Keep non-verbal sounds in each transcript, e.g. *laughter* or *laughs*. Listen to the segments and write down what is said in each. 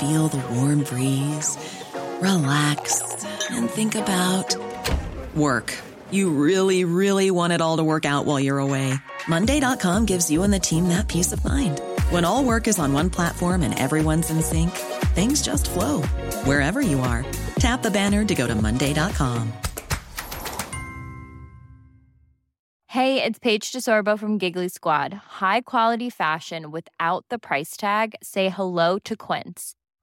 feel the warm breeze, relax, and think about work. You really, really want it all to work out while you're away. Monday.com gives you and the team that peace of mind. When all work is on one platform and everyone's in sync, things just flow wherever you are. Tap the banner to go to Monday.com. Hey, it's Paige DeSorbo from Giggly Squad. High quality fashion without the price tag. Say hello to Quince.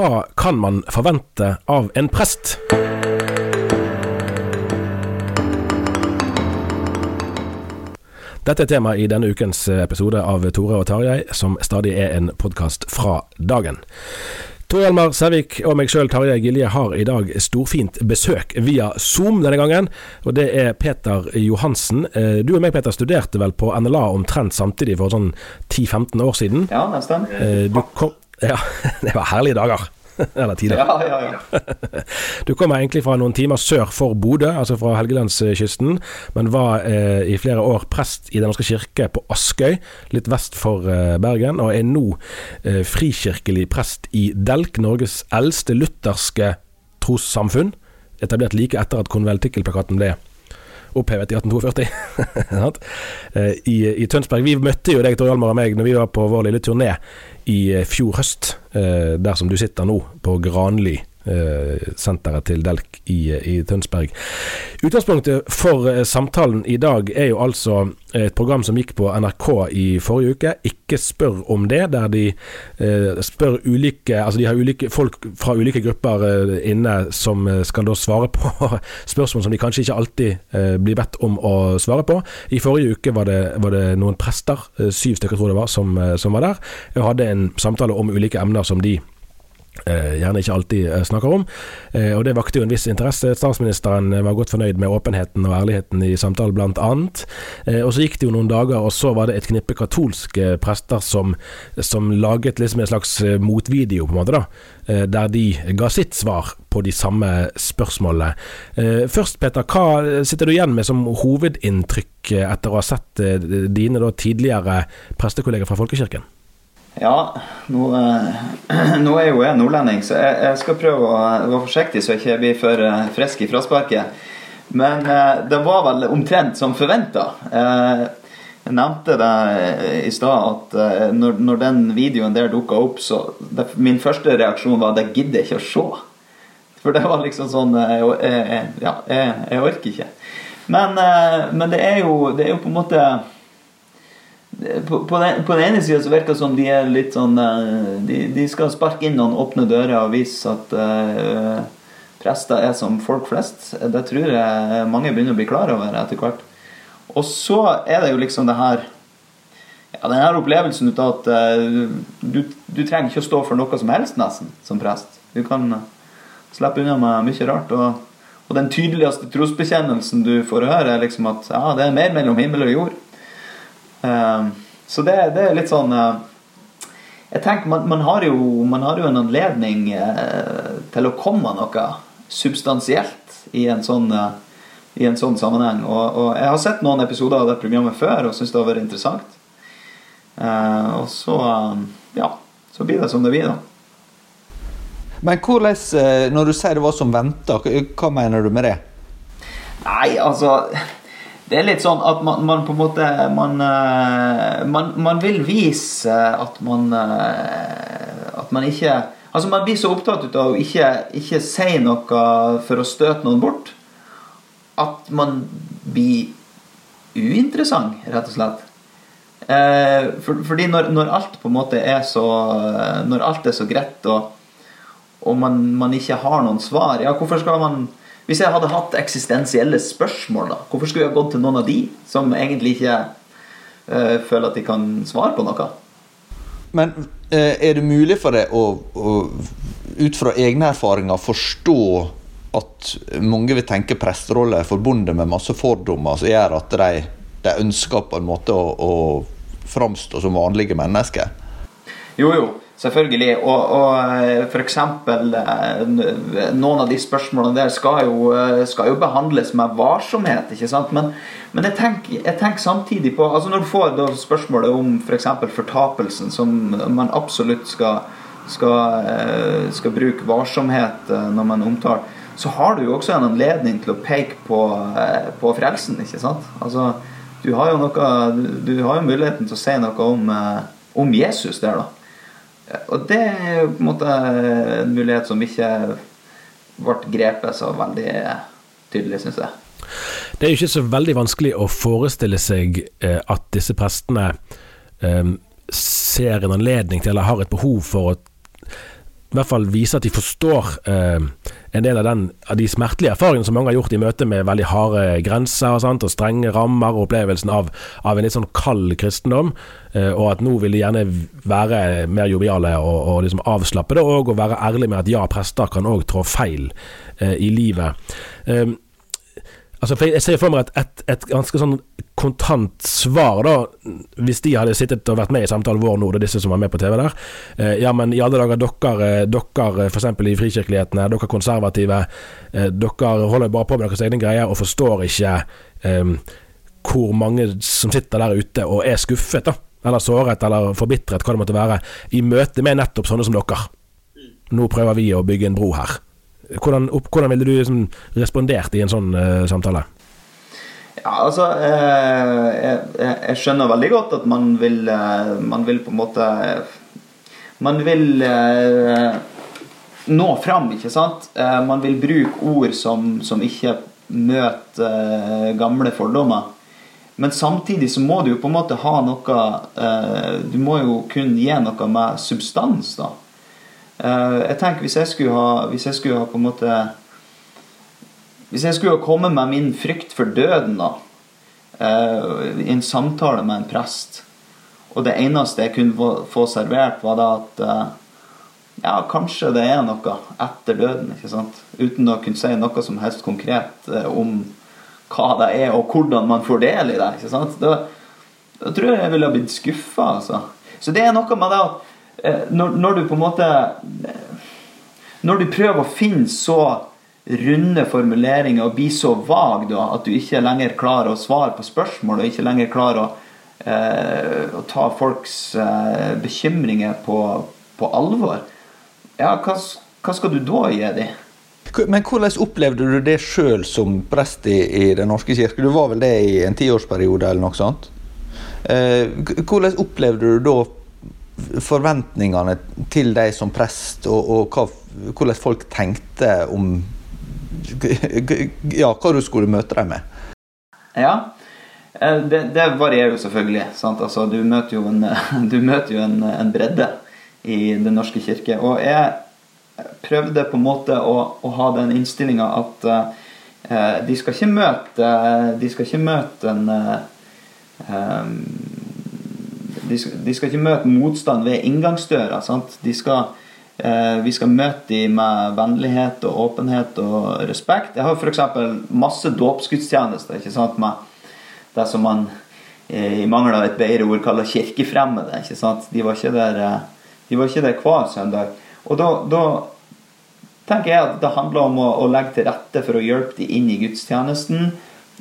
Hva kan man forvente av en prest? Dette er tema i denne ukens episode av Tore og Tarjei, som stadig er en podkast fra dagen. Tor Hjalmar Sævik og meg sjøl, Tarjei Gilje, har i dag storfint besøk via Zoom denne gangen. Og det er Peter Johansen. Du og meg, Peter, studerte vel på NLA omtrent samtidig for sånn 10-15 år siden? Ja, nesten. Du kom, ja, *laughs* det var herlige dager. *laughs* Eller tider. Ja, ja, ja. *laughs* Du kommer egentlig fra noen timer sør for Bodø, altså fra Helgelandskysten, men var eh, i flere år prest i Den norske kirke på Askøy, litt vest for eh, Bergen, og er nå eh, frikirkelig prest i Delk, Norges eldste lutherske trossamfunn, etablert like etter at konventikkelplakaten ble opphevet i 1842 *laughs* I, i Tønsberg. Vi møtte jo deg, Tor Hjalmar og meg, når vi var på vår lille turné i fjor høst, der som du sitter nå, på Granli. Senteret til Delk i, i, Tønsberg. Utgangspunktet for samtalen i dag er jo altså et program som gikk på NRK i forrige uke, Ikke spør om det, der de eh, spør ulike Altså de har ulike folk fra ulike grupper eh, inne som skal da svare på *laughs* spørsmål som de kanskje ikke alltid eh, blir bedt om å svare på. I forrige uke var det, var det noen prester, syv stykker tror jeg det var, som, som var der, og hadde en samtale om ulike emner som de Eh, gjerne ikke alltid eh, snakker om. Eh, og Det vakte jo en viss interesse. Statsministeren var godt fornøyd med åpenheten og ærligheten i samtalen, blant annet. Og Så gikk det jo noen dager, og så var det et knippe katolske prester som, som laget liksom en slags motvideo, på en måte da, der de ga sitt svar på de samme spørsmålene. Først, Peter, hva sitter du igjen med som hovedinntrykk etter å ha sett dine da, tidligere prestekolleger fra folkekirken? Ja, nå, *clears throat* nå, er jo jeg nordlending, så jeg, jeg, skal prøve å være forsiktig så jeg ikke blir for frisk i frasparket. Men det var vel omtrent som forventa. Jeg nevnte det i stad at når, når, den videoen der dukka opp, så det, Min første reaksjon var at jeg gidder ikke å se. For det var liksom sånn jeg, jeg, Ja, jeg, orker ikke. Men, men det, er jo, det er jo på en måte på, på, den, ene sida så virker det som de er litt sånn De, de skal sparke inn noen åpne dører og vise at uh, prester er som folk flest. Det tror jeg mange begynner å bli klar over etter hvert. Og så er det jo liksom det her ja, den her opplevelsen ut av at uh, du, du, trenger ikke å stå for noe som helst, nesten, som prest. Du kan slippe unna med mye rart. Og, og den tydeligste trosbekjennelsen du får høre, er liksom at ja, det er mer mellom himmel og jord. Ehm, så det, det, er litt sånn eh, Jeg tenker man, man, har jo, man, har jo, en anledning eh, til å komme noe substansielt i en sånn, eh, i en sånn sammenheng. Og, og, jeg har sett noen episoder av det programmet før og syns det har vært interessant. og så ja, så blir det som det blir, da. Men hvordan, når du sier det var som venta, hva mener du med det? Nei, altså Det er litt sånn at man, man på en måte man, eh, man, man, vil vise at man eh, At man ikke Altså Man blir så opptatt av å ikke, ikke si noe for å støte noen bort at man blir uinteressant, rett og slett. Eh, for, fordi når, når, alt på en måte er så Når alt er så greit, og, og man, man, ikke har noen svar Ja, hvorfor skal man hvis jeg hadde hatt eksistensielle spørsmål, da, hvorfor skulle jeg gått til noen av de som egentlig ikke uh, føler at de kan svare på noe? Men uh, er det mulig for deg å, å, ut fra egne erfaringer, forstå at mange vil tenke presterolle er forbundet med masse fordommer som gjør at de, de, ønsker på en måte å, å framstå som vanlige mennesker? Jo, jo. Selvfølgelig. Og, og eh, f.eks. Eh, noen av de spørsmålene der skal jo, eh, skal jo behandles med varsomhet. ikke sant? Men, men jeg, tenker, jeg, tenker, samtidig på altså Når du får spørsmålet om f.eks. For fortapelsen, som man absolutt skal, skal, skal bruke varsomhet når man omtaler, så har du jo også en anledning til å peke på, på frelsen. ikke sant? Altså, du har jo noe, du har jo muligheten til å si noe om, om Jesus der, da. Og det er jo på en måte en mulighet som ikke ble grepet så veldig tydelig, syns jeg. Det er jo ikke så veldig vanskelig å forestille seg eh, at disse prestene eh, ser en anledning til, eller har et behov for å i hvert fall vise at de forstår eh, en del av, den, av, de smertelige erfaringene som mange har gjort i møte med veldig harde grenser og, sant, og strenge rammer, og opplevelsen av, av, en litt sånn kald kristendom. Eh, og at nå vil de gjerne være mer joviale og, og liksom avslappede, og, og være ærlige med at ja, prester kan òg trå feil eh, i livet. Eh, Altså, Jeg ser for meg et, et, et, ganske sånn kontant svar, da, hvis de hadde sittet og vært med i samtalen vår nå, det er disse som var med på TV der. Eh, ja, men i alle dager, dere, eh, dere f.eks. i frikirkelighetene, dere konservative, eh, dere holder bare på med deres egne greier og forstår ikke eh, hvor mange som sitter der ute og er skuffet, da, eller såret eller forbitret, hva det måtte være, i møte med nettopp sånne som dere. Nå prøver vi å bygge en bro her. Hvordan, hvordan ville du liksom respondert i en sånn uh, samtale? Ja, altså eh, jeg, jeg, skjønner veldig godt at man vil, eh, man vil på en måte Man vil eh, nå fram, ikke sant? Man vil bruke ord som, som ikke møter gamle fordommer. Men samtidig så må du jo på en måte ha noe Du må jo kunne gi noe med substans, da. Jeg tenker hvis jeg skulle ha, hvis jeg skulle ha på en måte Hvis jeg skulle komme med min frykt for døden da, eh, i en samtale med en prest, og det eneste jeg kunne få servert, var da at eh, ja, kanskje det er noe etter døden. ikke sant? Uten å kunne si noe som helst konkret om hva det er, og hvordan man får del i det. ikke sant? Da, da tror jeg jeg ville blitt skuffa. Altså. Så det er noe med det at Eh, når, når, du på en måte Når du prøver å finne så runde formuleringer og blir så vag da, at du ikke lenger klarer å svare på spørsmål, og ikke lenger klarer å, eh, å ta folks eh, bekymringer på, på, alvor, ja, hva, hva, skal du da gi dem? Men hvordan opplevde du det sjøl som prest i, i Den norske kirke? Du var vel det i en tiårsperiode eller noe sånt? Eh, hvordan opplevde du da forventningene til deg som prest, og, og hva, hvordan folk tenkte om ja, hva du skulle møte dem med? Ja, eh, det, det varierer jo selvfølgelig. Altså, du møter jo, en, *laughs* møter jo en, en, bredde i Den norske kirke. Og jeg prøvde på en måte å, å ha den innstillinga at uh, de skal ikke møte De skal ikke møte en uh, de skal, de skal, ikke møte motstand ved inngangsdøra. De Skal, vi skal møte dem med vennlighet og åpenhet og respekt. Jeg har f.eks. masse dåpsgudstjenester ikke sant, med det som man eh, i mangel av et bedre ord kaller kirkefremmede. ikke sant? De var ikke der, eh, de var ikke der hver søndag. Og da, da tenker jeg at det handler om å, å, legge til rette for å hjelpe dem inn i gudstjenesten.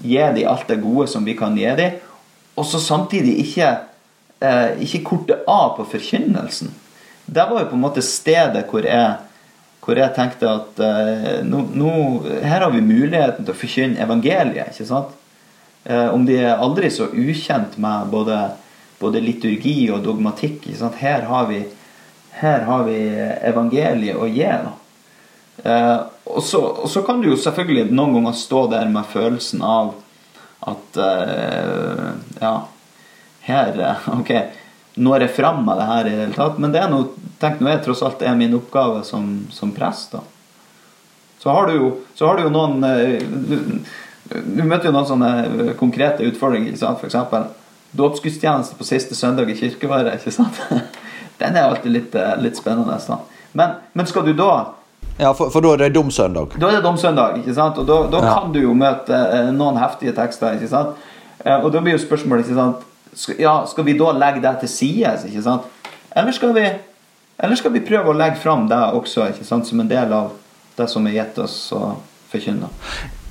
Gi dem alt det gode som vi kan gi dem. Og så samtidig ikke eh, ikke korte av på forkynnelsen. Det var jo på en måte stedet hvor jeg, hvor jeg tenkte at eh, nå, nå, her har vi muligheten til å forkynne evangeliet. ikke sant? Eh, om de er aldri så ukjent med både, både liturgi og dogmatikk. ikke sant? Her har vi, her har vi evangeliet å gi. da. Eh, og, så, og, så, kan du jo selvfølgelig noen ganger stå der med følelsen av at eh, Ja, her eh, *laughs* Ok, når jeg fram med det her i det hele tatt. Men det er noe, tenk nå er tross alt er min oppgave som, som prest. da. Så har du jo, har du jo noen eh, du, du, møter jo noen sånne konkrete utfordringer. ikke sant? F.eks. dåpsgudstjeneste på siste søndag i kirkeværet. ikke sant? *laughs* Den er alltid litt, litt spennende. da. Men, men skal du da ja, for, for, da er det domsøndag? Da er det domsøndag, ikke sant? Og da, da ja. kan du jo møte eh, noen heftige tekster. ikke sant? Eh, og da blir jo spørsmålet ikke sant? Ja, skal vi da legge det til sides, ikke sant? Eller skal vi, eller skal vi prøve å legge fram det også ikke sant? som en del av det som er gitt oss å forkynne?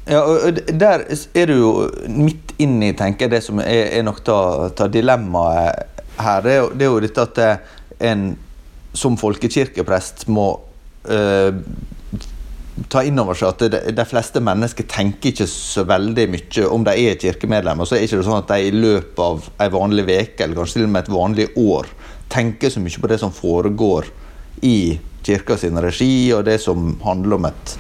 Ja, og Der er du jo midt inni tenker jeg, det som er, er nok av dilemmaet her. Det er, jo, det er jo dette at en som folkekirkeprest må uh, ta inn over seg at de, fleste mennesker tenker ikke så veldig mye om de er kirkemedlemmer. Så er det ikke sånn at de i løpet av en vanlig uke eller kanskje til og med et vanlig år tenker så mye på det som foregår i kirka sin regi, og det som handler om et,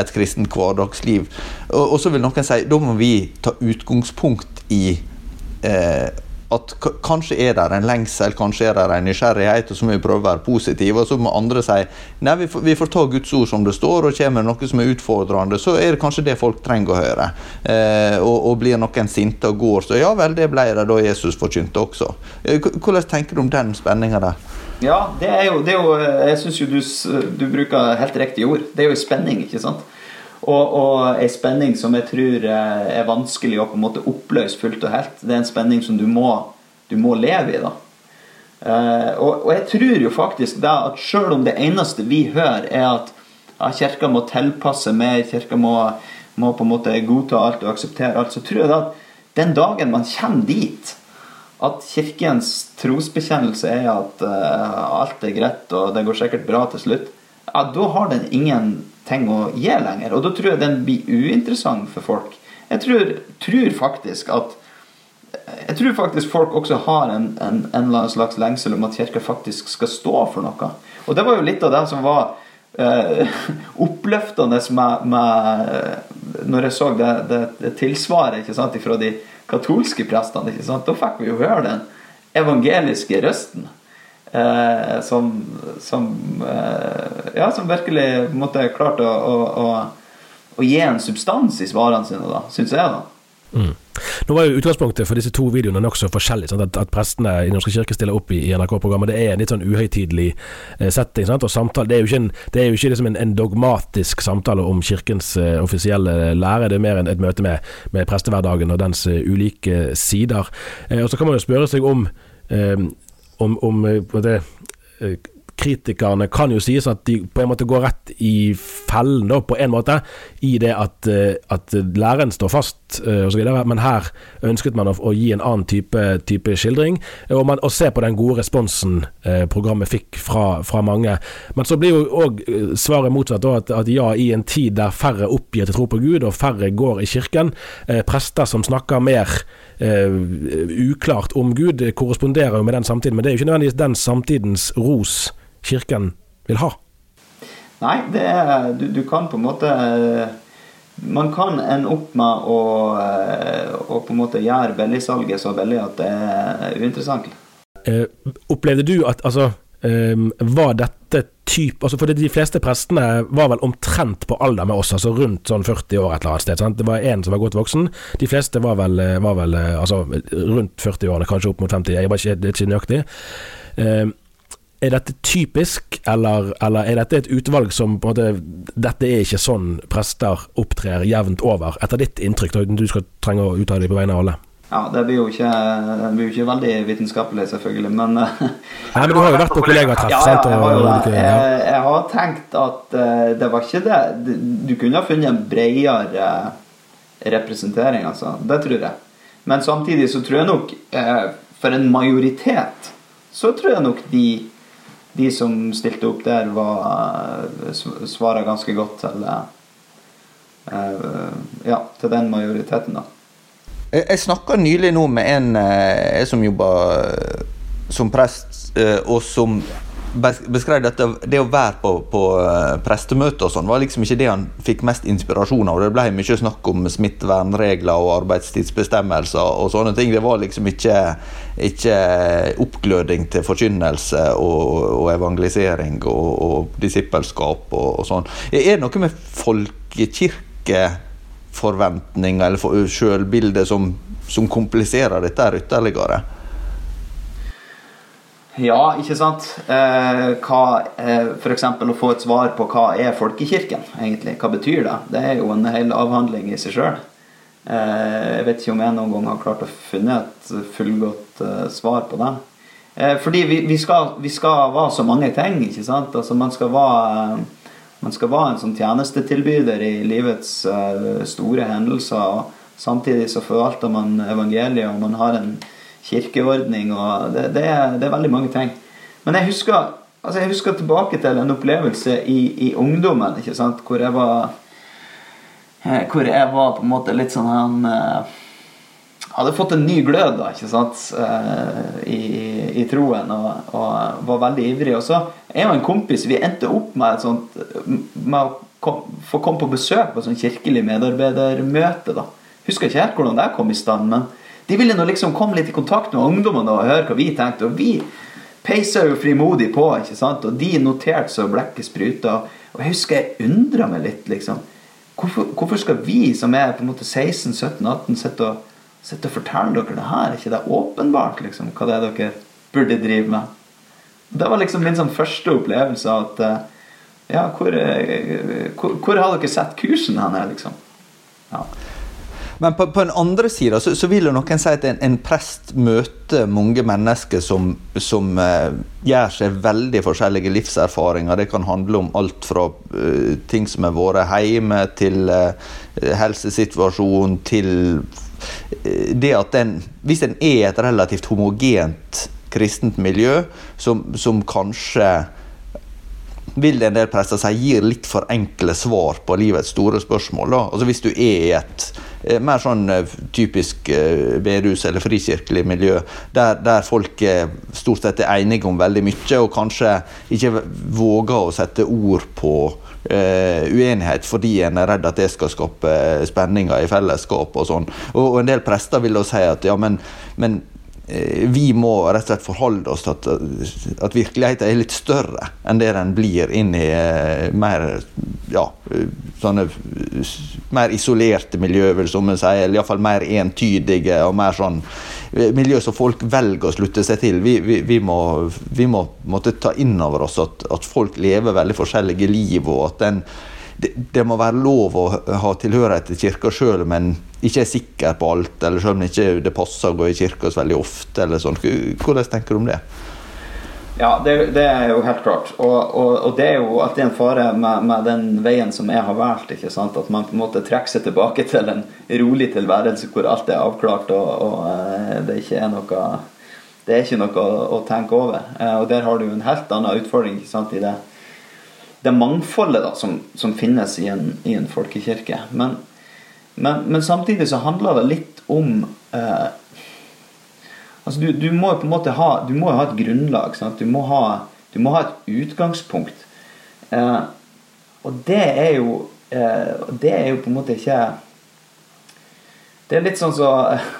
et kristent hverdagsliv. Og, og, så vil noen si da må vi ta utgangspunkt i eh, at kanskje er det en lengsel, kanskje er det en nysgjerrighet, og så må vi prøve å være positive. Og så må andre si nei, vi får, vi får ta Guds ord som det står, og kommer det noe som er utfordrende, så er det kanskje det folk trenger å høre. Eh, og, og, blir noen sinte og går, så ja vel, det ble det da Jesus forkynte også. Eh, hvordan tenker du om den spenninga der? Ja, det er jo, det er jo Jeg syns jo du, du bruker helt riktige ord. Det er jo spenning, ikke sant? Og, og ei spenning som jeg tror eh, er vanskelig å på en måte oppløse fullt og helt. Det er en spenning som du må, du må leve i. da. Uh, og, og, jeg tror jo faktisk da at selv om det eneste vi hører, er at ja, kirka må tilpasse mer, kirka må, må, på en måte godta alt og akseptere alt, så tror jeg da at den dagen man kommer dit at kirkens trosbekjennelse er at uh, alt er greit og det går sikkert bra til slutt, ja, da har den ingen ting å gi lenger. Og da tror jeg den blir uinteressant for folk. Jeg tror, tror faktisk at jeg tror faktisk folk også har en, en, en eller annen slags lengsel om at kirka faktisk skal stå for noe. Og det var jo litt av det som var eh, *laughs* oppløftende med, med, Når jeg så det, det, det tilsvaret sant, fra de katolske prestene. Da fikk vi jo høre den evangeliske røsten. Eh, som, som, eh, ja, som virkelig måtte klarte å, å, å, å, gi en substans i svarene sine, da, syns jeg. da. Mm. Nå var jo Utgangspunktet for disse to videoene nokså forskjellig. Sant? At, at prestene i Norske kirke stiller opp i, i NRK-programmet. Det er en litt sånn uhøytidelig eh, setting. Sant? Og samtale, Det er jo ikke, en, det jo ikke liksom en, en, dogmatisk samtale om kirkens eh, offisielle lære. Det er mer en, et møte med, med prestehverdagen og dens uh, ulike sider. Eh, og Så kan man jo spørre seg om eh, om, om eh, det, eh, kritikerne kan jo sies at de på en måte går rett i fellen, da, på en måte, i det at, eh, at læreren står fast osv. Men her ønsket man å, å, gi en annen type, type skildring, og, man, og, se på den gode responsen programmet fikk fra, fra, mange. Men så blir jo òg svaret motsatt, da, at, at, ja, i en tid der færre oppgir til tro på Gud, og færre går i kirken, prester som snakker mer uklart om Gud, korresponderer jo med den samtiden. Men det er jo ikke nødvendigvis den samtidens ros Kirken vil ha. Nei, er, du, du, kan på en måte Man kan ende opp med å, eh, å på en måte gjøre billigsalget så billig at det er uinteressant. Eh, opplevde du at altså um, Var dette typ altså For de fleste prestene var vel omtrent på alder med oss, altså rundt sånn 40 år et eller annet sted. Sant? Det var én som var godt voksen. De fleste var vel, var vel altså, rundt 40 år, kanskje opp mot 50. Jeg var ikke, det er ikke nøyaktig. Um, er dette typisk, eller, eller, er dette et utvalg som på en måte Dette er ikke sånn prester opptrer jevnt over, etter ditt inntrykk? Du skal trenge å uttale deg på vegne av alle. Ja, det blir jo ikke, blir jo ikke veldig vitenskapelig, selvfølgelig, men eh, Nei, men du har jo vært på kollegatreff, ja? Ja, jeg har jo det. Jeg, jeg, har tenkt at uh, det var ikke det Du kunne ha funnet en bredere representering, altså. Det tror jeg. Men samtidig så tror jeg nok, for en majoritet, så tror jeg nok de de som stilte opp der, var svara ganske godt til ja, til den majoriteten, da. Jeg, jeg snakka nylig nå med en jeg som jobber som prest, og som beskrev at det å være på, på eh, prestemøte og sånn, var liksom ikke det han fikk mest inspirasjon av. Det ble mye snakk om smittevernregler og arbeidstidsbestemmelser og sånne ting. Det var liksom ikke, ikke oppgløding til forkynnelse og, og evangelisering og, og disippelskap og, og, sånn. Er det noe med folkekirkeforventninger eller for, sjølbilde som, som kompliserer dette ytterligere? Ja, ikke sant. Eh, hva, eh, F.eks. å få et svar på hva er folkekirken, egentlig. Hva betyr det? Det er jo en hel avhandling i seg sjøl. Eh, jeg vet ikke om jeg noen gang har klart å finne et fullgodt eh, svar på det. Eh, fordi vi, vi, skal, vi, skal, være så mange ting, ikke sant. Altså, man skal være man skal være en sånn tjenestetilbyder i livets uh, store hendelser. og Samtidig så forvalter man evangeliet, og man har en kirkeordning og det, det, er, det, er, veldig mange ting. Men jeg husker, altså jeg husker tilbake til en opplevelse i, i ungdommen hvor jeg var eh, hvor jeg var på en måte litt sånn han eh, hadde fått en ny glød da, ikke sant, eh, i, i troen og, og, var veldig ivrig. Og så jeg og en kompis vi endte opp med et sånt med å kom, få komme på besøk på et sånt kirkelig medarbeidermøte. da. Husker ikke helt hvordan det kom i stand, men de ville nå liksom komme litt i kontakt med ungdommene og høre hva vi tenkte. Og vi peisa jo frimodig på, ikke sant? og de noterte så blekket spruta. Og jeg husker jeg undra meg litt, liksom. Hvorfor, hvorfor, skal vi som er på en måte 16-17-18, sitte og, sitte og fortelle dere det her? Er ikke det åpenbart liksom, hva det er dere burde drive med? Det var liksom min sånn første opplevelse av at eh, Ja, hvor, eh, hvor, hvor har dere sett kursen hen, liksom? Ja. Men på, på den andre sida så, så, vil jo noen si at en, en prest møter mange mennesker som, som uh, gjør seg veldig forskjellige livserfaringer. Det kan handle om alt fra uh, ting som har vært hjemme, til uh, helsesituasjon, til det at en Hvis en er et relativt homogent kristent miljø, som, som kanskje vil en del prester si gir litt for enkle svar på livets store spørsmål. Da. Altså Hvis du er i et eh, mer sånn eh, typisk eh, bedehus- eller frikirkelig miljø, der, der, folk stort sett er enige om veldig mye, og kanskje ikke våger å sette ord på uh, uenighet fordi en er redd at det skal skape spenninger i fellesskap og sånn. Og, og, en del prester vil da si at ja, men, men vi må rett og slett forholde oss til at, at, virkeligheten er litt større enn det den blir inn i eh, mer ja, sånne mer isolerte miljø, vil som si, eller iallfall mer entydige og mer sånn eh, miljø som folk velger å slutte seg til. Vi, vi, vi må, vi må ta inn over oss at, at folk lever veldig forskjellige liv, og at den det, det, må være lov å ha tilhørighet til kirka sjøl, men ikke er sikker på alt, eller selv om ikke det passer å gå i kirka så veldig ofte. eller sånn. Hvordan tenker du om det? Ja, det, det er jo helt klart. Og, og, og, det er jo alltid en fare med, med, den veien som jeg har valgt. ikke sant? At man på en måte trekker seg tilbake *laughs* til en rolig tilværelse hvor alt er avklart og, og eh, det ikke er noe det er ikke noe å, å tenke over. Eh, og der har du en helt annen utfordring ikke sant, i det, det mangfoldet da, som, som finnes i en, i en folkekirke. Men, men, men, samtidig så handler det litt om eh, Altså du, du, må på en måte ha Du må ha et grunnlag. Du, må ha, du må ha et utgangspunkt. Eh, og det er jo eh, Det er jo på en måte ikke Det er litt sånn så eh,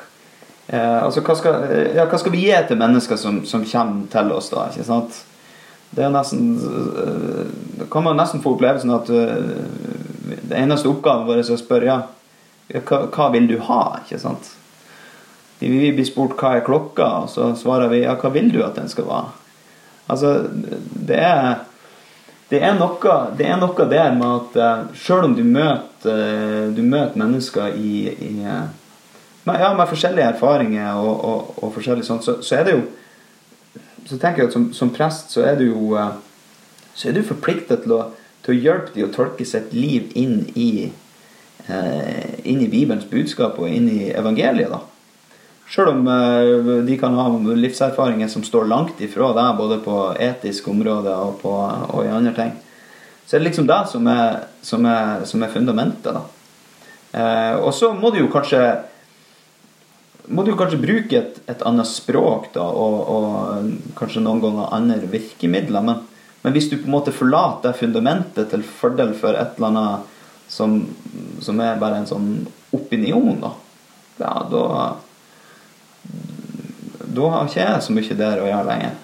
Altså, hva skal, ja, hva skal, vi gi til mennesker som, som kommer til oss, da? ikke sant? Det er nesten eh, Da kan man nesten få opplevelsen at eh, det eneste oppgaven vår er å spørre ja, hva, hva, vil du ha? ikke sant? Vi blir spurt hva er klokka, og så svarer vi ja, hva vil du at den skal være? Altså, det er det er, noe, det er noe der med at eh, sjøl om du møter, uh, du møter mennesker i, i med, ja, med forskjellige erfaringer og, og, og forskjellig sånt, så, så, er det jo Så tenker jeg at som, som prest så er du jo så er du forplikta til, til, å hjelpe dem å tolke sitt liv inn i Eh, inn i Bibelens budskap og inn i evangeliet. da. Sjøl om eh, de kan ha livserfaringer som står langt ifra deg, både på etisk område og, på, og i andre ting, så er det liksom det som er, som er, som er fundamentet. da. Eh, og så må du jo kanskje må du kanskje bruke et, et annet språk da, og, og, kanskje noen ganger andre virkemidler. Men, men, hvis du på en måte forlater det fundamentet til fordel for et eller annet som, som er bare en sånn opinion, da, ja, da da har ikke jeg så mye der å gjøre lenger.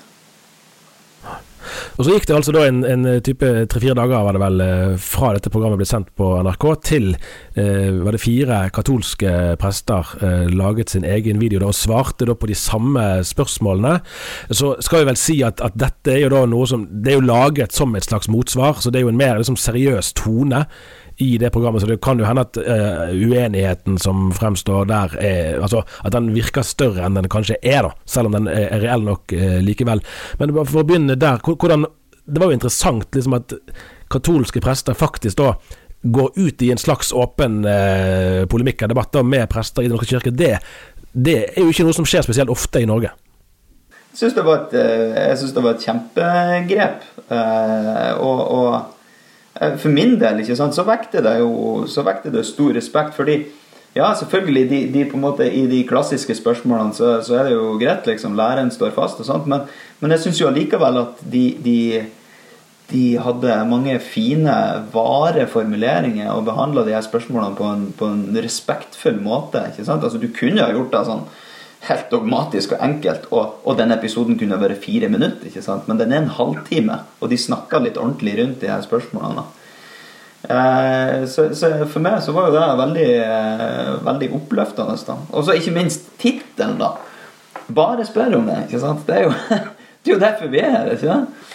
Og Så gikk det altså da en, en type tre-fire dager var det vel eh, fra dette programmet ble sendt på NRK, til eh, var det fire katolske prester eh, laget sin egen video da, og svarte da på de samme spørsmålene. Så skal vi vel si at, at, dette er jo da noe som Det er jo laget som et slags motsvar, så det er jo en mer liksom, seriøs tone i det programmet, så det kan jo hende at uh, uenigheten som fremstår der, er, altså, at den virker større enn den kanskje er, da, selv om den er, reell nok uh, likevel. Men for å begynne der, hvordan Det var jo interessant liksom at katolske prester faktisk da går ut i en slags åpen uh, polemikk og debatter med prester i Den norske kirke. Det, det er jo ikke noe som skjer spesielt ofte i Norge. Jeg syns det, var et kjempegrep. og, og Eh, for min del ikke sant, så vekter det jo så vekter det stor respekt. fordi ja, selvfølgelig, de, de, på en måte, I de klassiske spørsmålene så, så er det jo greit, liksom, Læreren står fast og sånt, men, men jeg syns jo allikevel at de, de, de, hadde mange fine, vare formuleringer og behandla de her spørsmålene på en, på en respektfull måte. ikke sant? Altså, Du kunne ha gjort det sånn helt dogmatisk og enkelt, og, og denne episoden kunne vært fire minutter, ikke sant? men den er en halvtime, og de snakka litt ordentlig rundt de her spørsmålene. Eh, så, så, for meg så var jo det veldig, eh, veldig oppløftende. Og så ikke minst tittelen, da. Bare spør om det. ikke sant? Det er jo, *laughs* det er jo derfor vi er her, ikke sant?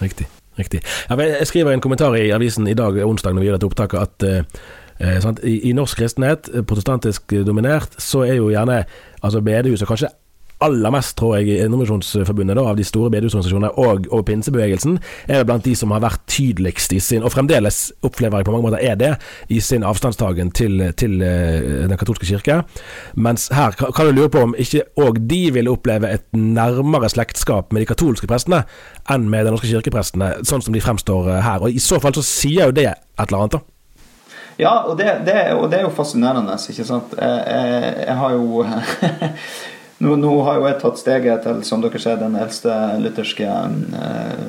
Riktig. riktig. Jeg skriver en kommentar i avisen i dag, onsdag, når vi gjør dette opptaket, at Eh, I, I, norsk kristenhet, eh, protestantisk dominert, så er jo gjerne altså bedehuset kanskje aller mest, tror jeg, i Indremisjonsforbundet av de store bedehusorganisasjonene og, og pinsebevegelsen, er blant de som har vært tydeligst i sin, og fremdeles opplever jeg på mange måter er det, i sin avstandstagen til, til den katolske kirke. Mens her kan du lure på om ikke òg de vil oppleve et nærmere slektskap med de katolske prestene enn med de norske kirkeprestene, sånn som de fremstår her. Og I så fall så sier jo det et eller annet. da. Ja, og det, det, og det, er jo fascinerende, ikke sant. Jeg, jeg, jeg har jo *laughs* nå, nå, har jo jeg tatt steget til, som dere ser, den eldste lutherske eh,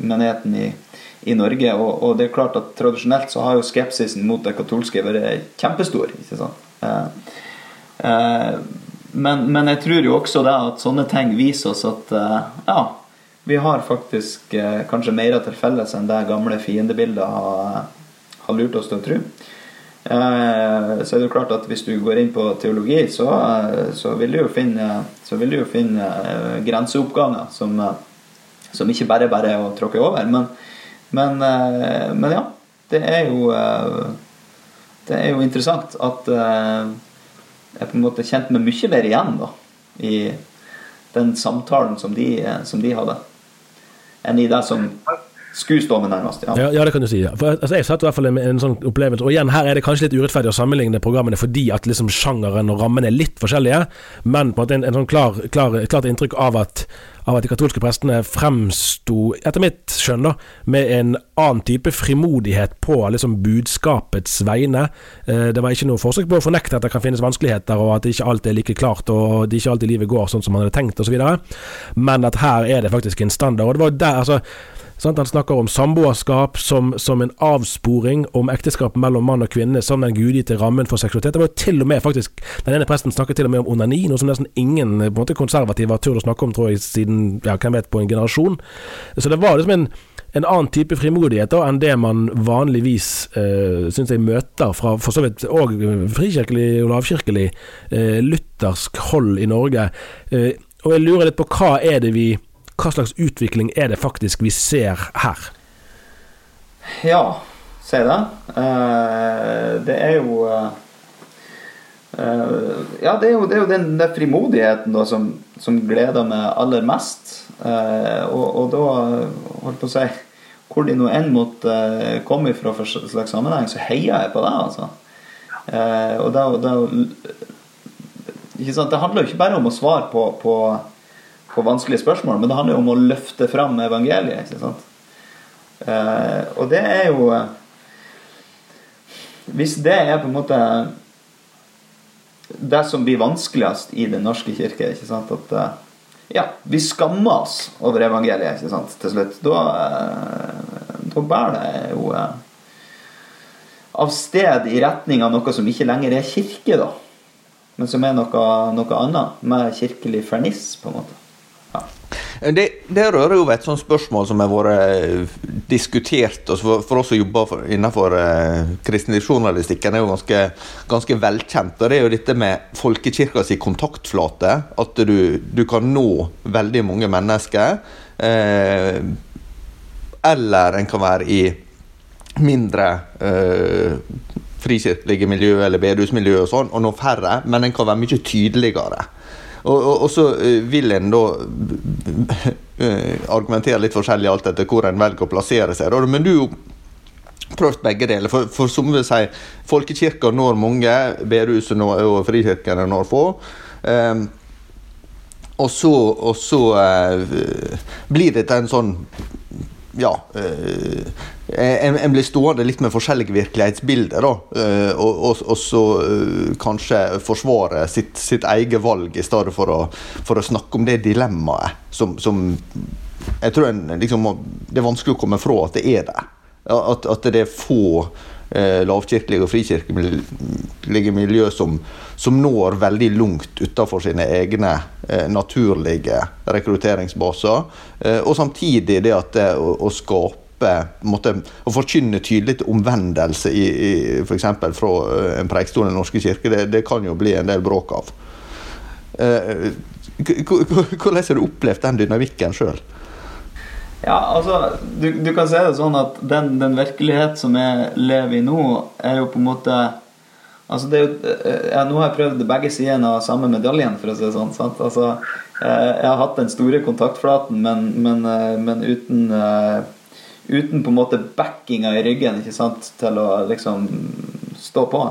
menigheten i, i Norge. Og, og, det er klart at tradisjonelt så har jo skepsisen mot det katolske vært kjempestor. ikke sant? Eh, eh, men, men, jeg tror jo også det at sånne ting viser oss at eh, ja, vi har faktisk eh, kanskje mer til felles enn det gamle fiendebildet har har lurt oss til å tro. Eh, så er det jo klart at hvis du går inn på teologi, så, eh, så vil du jo finne, du jo finne eh, grenseoppganger som, som, ikke bare bare er å tråkke over. Men, men, men, ja, det er jo Det er jo interessant at jeg på en måte kjente meg mye mer igjen da, i den samtalen som de, som de hadde, enn i det som med nærmest. Ja. Ja, ja. det kan du si. Ja. For, altså, jeg satt i hvert fall en, en sånn opplevelse. Og igjen, her er det kanskje litt urettferdig å sammenligne programmene fordi at liksom sjangeren og rammene er litt forskjellige, men på en, en sånn klar, klar, klart inntrykk av at, av at de katolske prestene fremsto, etter mitt skjønn, da, med en annen type frimodighet på liksom budskapets vegne. Eh, det var ikke noe forsøk på å fornekte at det kan finnes vanskeligheter, og at ikke alt er like klart, og det ikke alltid livet går sånn som man hadde tenkt, osv., men at her er det faktisk en standard. Og det var der, altså Sant? Han snakker om samboerskap som, som, en avsporing, om ekteskap mellom mann og kvinne som den gudgitte rammen for seksualitet. Det var jo til og med faktisk Den ene presten snakket til og med om onani, noe som nesten ingen på en måte konservative har turt å snakke om, tror jeg, siden ja, hvem vet, på en generasjon. Så det var liksom en, en annen type frimodighet da, enn det man vanligvis eh, syns jeg møter fra for så vidt òg frikirkelig og lavkirkelig eh, luthersk hold i Norge. Eh, og jeg lurer litt på hva er det vi hva slags utvikling er det faktisk vi ser her? Ja, si det. Uh, det er jo uh, Ja, det er jo, det er jo den, den, frimodigheten da, som, som, gleder meg aller mest. Og, og, da, holdt på å si Hvor de nå enn måtte komme fra for slags sammenheng, så heier jeg på det, altså. og da, da Ikke sant? Det handler jo ikke bare om å svare på, på, på vanskelige spørsmål, men det handler jo om å løfte fram evangeliet. ikke sant? Eh, og det er jo eh, Hvis det er på en måte det som blir vanskeligst i Den norske kirke, ikke sant? at eh, ja, vi skammer oss over evangeliet ikke sant? til slutt. Da, eh, da bærer det jo av sted i retning av noe som ikke lenger er kirke, da. Men som er noe, noe annet, med kirkelig ferniss, på en måte. Ja. Det, det, rører jo ved et sånt spørsmål som har vært eh, diskutert. For, for oss som jobber innenfor eh, kristenlivsjournalistikken, er jo ganske, ganske, velkjent. og Det er jo dette med folkekirkas kontaktflate. At du, du, kan nå veldig mange mennesker. Eh, eller en kan være i mindre eh, frikirkelige miljø eller bedehusmiljø og sånn, og nå færre, men en kan være mye tydeligere. Og, og, og så eh, vil en da *laughs* eh, argumentere litt forskjellig alt etter hvor en velger å plassere seg. Men du prøvd begge deler. For, for som vi sier, folkekirka når mange, bedehuset og frikirkene når få. Um, og så, og så uh, blir dette en sånn ja uh, en, en, blir stående litt med forskjellige virkelighetsbilder, da. Uh, og, og, og, så uh, kanskje forsvare sitt, sitt, eget valg, i stedet for å, for å snakke om det dilemmaet som, som jeg tror en, liksom, Det er vanskelig å komme fra at det er det. At, at det er få eh, lavkirkelige og frikirkelige miljø som, som, når veldig langt utenfor sine egne eh, naturlige rekrutteringsbaser. Eh, og samtidig det at det å, å skape måtte, å forkynne tydelig omvendelse i, i f.eks. fra eh, en preikestol i Den norske kirke, det, det, kan jo bli en del bråk av. Eh, hvordan har du opplevd den dynamikken sjøl? Ja, altså, du, du, kan si det sånn at den, den, virkelighet som jeg lever i nå, er jo på en måte Altså, det er jo, eh, ja, Nå har jeg prøvd begge sidene av samme medaljen, for å si det sånn. sant? Altså, jeg har hatt den store kontaktflaten, men, men, men uten uten på en måte backinga i ryggen ikke sant, til å liksom stå på.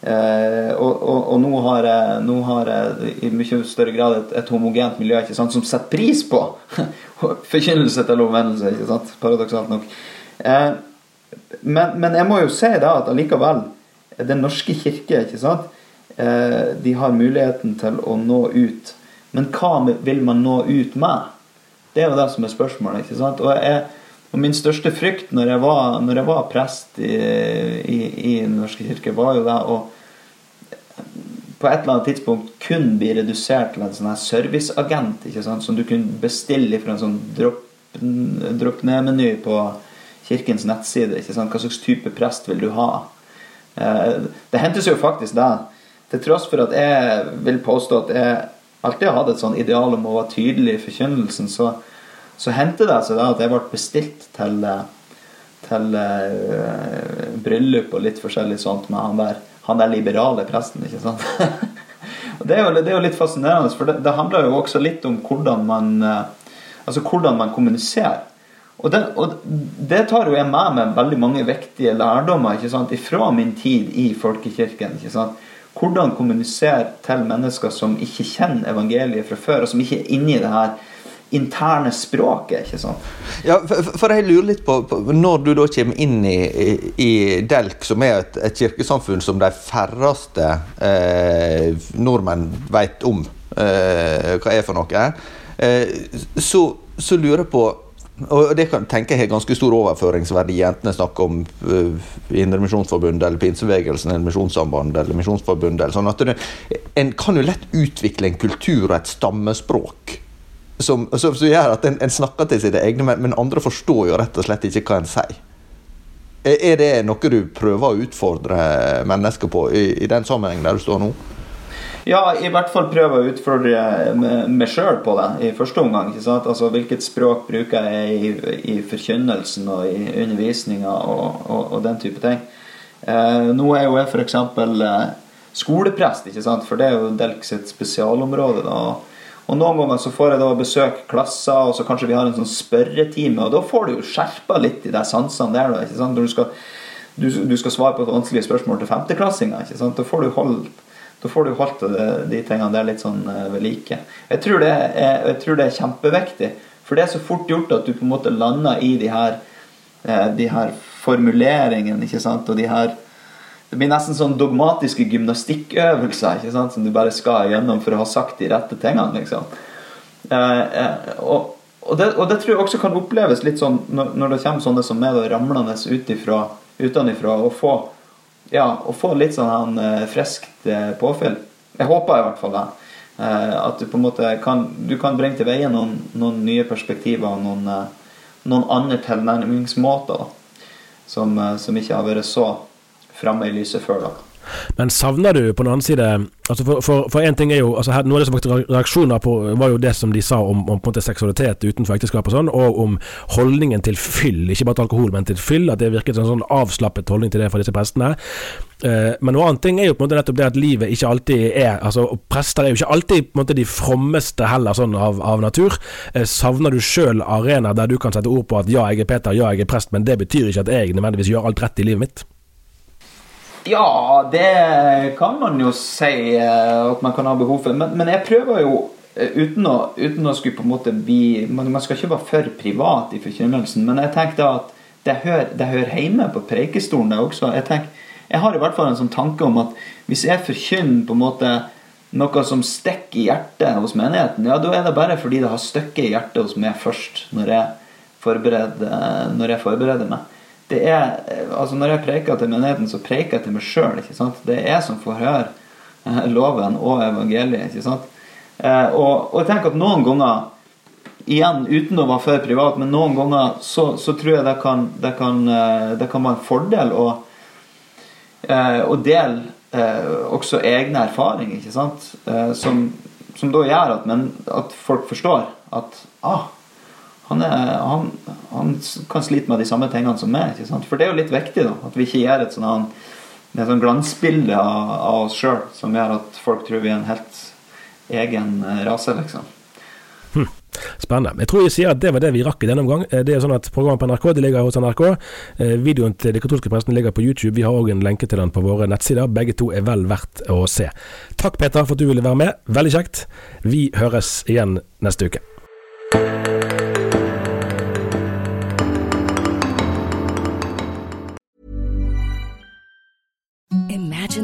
Eh, og, og, og, nå har jeg, nå har jeg i mye større grad et, et homogent miljø ikke sant, som setter pris på *laughs* forkynnelse til omvendelse, ikke sant? paradoksalt nok. Eh, men, men, jeg må jo si da at allikevel, Den norske kirke, ikke sant, eh, de har muligheten til å nå ut. Men hva vil man nå ut med? Det er jo det som er spørsmålet. ikke sant, og jeg og min største frykt når jeg var, når jeg var prest i, i, i, Den norske kirke, var jo det å på et eller annet tidspunkt kun bli redusert til en sånn her serviceagent ikke sant? som du kunne bestille fra en sånn dropp, dropp ned-meny på kirkens nettside. ikke sant? Hva slags type prest vil du ha? Eh, det hentes jo faktisk det. Til tross for at jeg vil påstå at jeg alltid har hatt et sånn ideal om å være tydelig i forkynnelsen, så, så hendte det seg da at jeg ble bestilt til, til uh, bryllup og litt forskjellig sånt med han der, han der liberale presten. ikke sant? *laughs* og det er, jo, det er, jo, litt fascinerende, for det, det, handler jo også litt om hvordan man, uh, altså hvordan man kommuniserer. Og det, og det, tar jo jeg med meg veldig mange viktige lærdommer ikke sant, fra min tid i folkekirken. ikke sant? Hvordan kommunisere til mennesker som ikke kjenner evangeliet fra før, og som ikke er inni det her interne språket. ikke sant? Ja, for, for, jeg lurer litt på, på, Når du da kommer inn i, i, i Delk, som er et, et, kirkesamfunn som de færreste eh, nordmenn vet om eh, hva er for noe, eh, så, så, lurer jeg på og Det kan, tenker jeg har ganske stor overføringsverdi, enten jeg snakker om uh, Indremisjonsforbundet, eller pinsebevegelsen, eller Misjonssambandet eller Misjonsforbundet. sånn at En kan jo lett utvikle en kultur og et stammespråk som, som, som gjør at en, en, snakker til sine egne, men, men, andre forstår jo rett og slett ikke hva en sier. Er, er det noe du prøver å utfordre mennesker på i, i den sammenhengen der du står nå? Ja, i hvert fall prøve å utfordre meg sjøl på det i første omgang. ikke sant? Altså, Hvilket språk bruker jeg i, i forkynnelsen og i undervisninga og, og, og, den type ting. Eh, nå er jo jeg f.eks. Eh, skoleprest, ikke sant? for det er jo Delk sitt spesialområde. da, og Noen ganger så får jeg da besøke klasser, og så kanskje vi har en sånn spørretime. Og da får du jo skjerpa litt i de sansene der. Da, ikke sant? Når du skal, du, du skal svare på et vanskelig spørsmål til femteklassinger. ikke sant? Da får du holdt Da får du holdt de tingene der litt sånn ved like. Jeg tror, det er, jeg tror det er kjempeviktig. For det er så fort gjort at du på en måte lander i de her, de her formuleringene ikke sant? og de her det blir nesten sånn dogmatiske gymnastikkøvelser ikke sant? som du bare skal igjennom for å ha sagt de rette tingene. liksom. Eh, eh, og, og, det, og, det, tror jeg også kan oppleves litt sånn når, når det kommer sånne som meg ramlende utifra, utenifra, og få, ja, og få litt sånn eh, friskt eh, påfyll. Jeg håper i hvert fall det. Eh, at du på en måte kan, du kan bringe til veie noen, noen, nye perspektiver og noen, eh, noen andre tilnærmingsmåter som, som ikke har vært så framme i lyset før. da. Men savner du på den annen side altså For, for, for en ting er jo altså her, Noe av det som fikk reaksjoner på, var jo det som de sa om, om på en måte seksualitet utenfor ekteskap og sånn, og om holdningen til fyll. Ikke bare til alkohol, men til fyll. At det virket som en sånn avslappet holdning til det fra disse prestene. Eh, men noe annet ting er jo på en måte nettopp det at livet ikke alltid er altså Prester er jo ikke alltid på en måte de frommeste heller, sånn av, av natur. Eh, savner du sjøl arenaer der du kan sette ord på at ja, jeg er Peter, ja, jeg er prest, men det betyr ikke at jeg nødvendigvis gjør alt rett i livet mitt? Ja, det kan man jo si eh, at man kan ha behov for. Men, men jeg prøver jo eh, uten å, uten å skulle på en måte bli Man skal ikke være for privat i forkynnelsen, men jeg tenker da at det hører, det hører hjemme på preikestolen, det også. Jeg, tenker, jeg har i hvert fall en sånn tanke om at hvis jeg forkynner på en måte noe som stikker i hjertet hos menigheten, ja, da er det bare fordi det har stukket i hjertet hos meg først, når jeg forbereder, når jeg forbereder meg det er, altså Når jeg preker til menigheten, så preker jeg til meg sjøl. Det er jeg som får høre eh, loven og evangeliet. ikke sant? Eh, og, og, tenker at noen ganger, igjen uten å være for privat, men noen ganger så, så tror jeg det kan, det, kan, eh, det kan, være en fordel å, å dele også egne erfaringer, ikke sant? Som, som da gjør at, men, at folk forstår at ah, han, er, han, han, kan slite med de samme tingene som meg. ikke sant? For det er jo litt viktig da, at vi ikke gjør et et sånn glansbilde av, av oss sjøl som gjør at folk tror vi er en helt egen eh, rase, liksom. Hm. Spennende. Jeg tror jeg sier at det var det vi rakk i denne omgang. Eh, det er sånn at Programmet på NRK det ligger hos NRK. Eh, videoen til de katolske prestene ligger på YouTube. Vi har òg en lenke til den på våre nettsider. Begge to er vel verdt å se. Takk Peter for at du ville være med. Veldig kjekt. Vi høres igjen neste uke. Imagine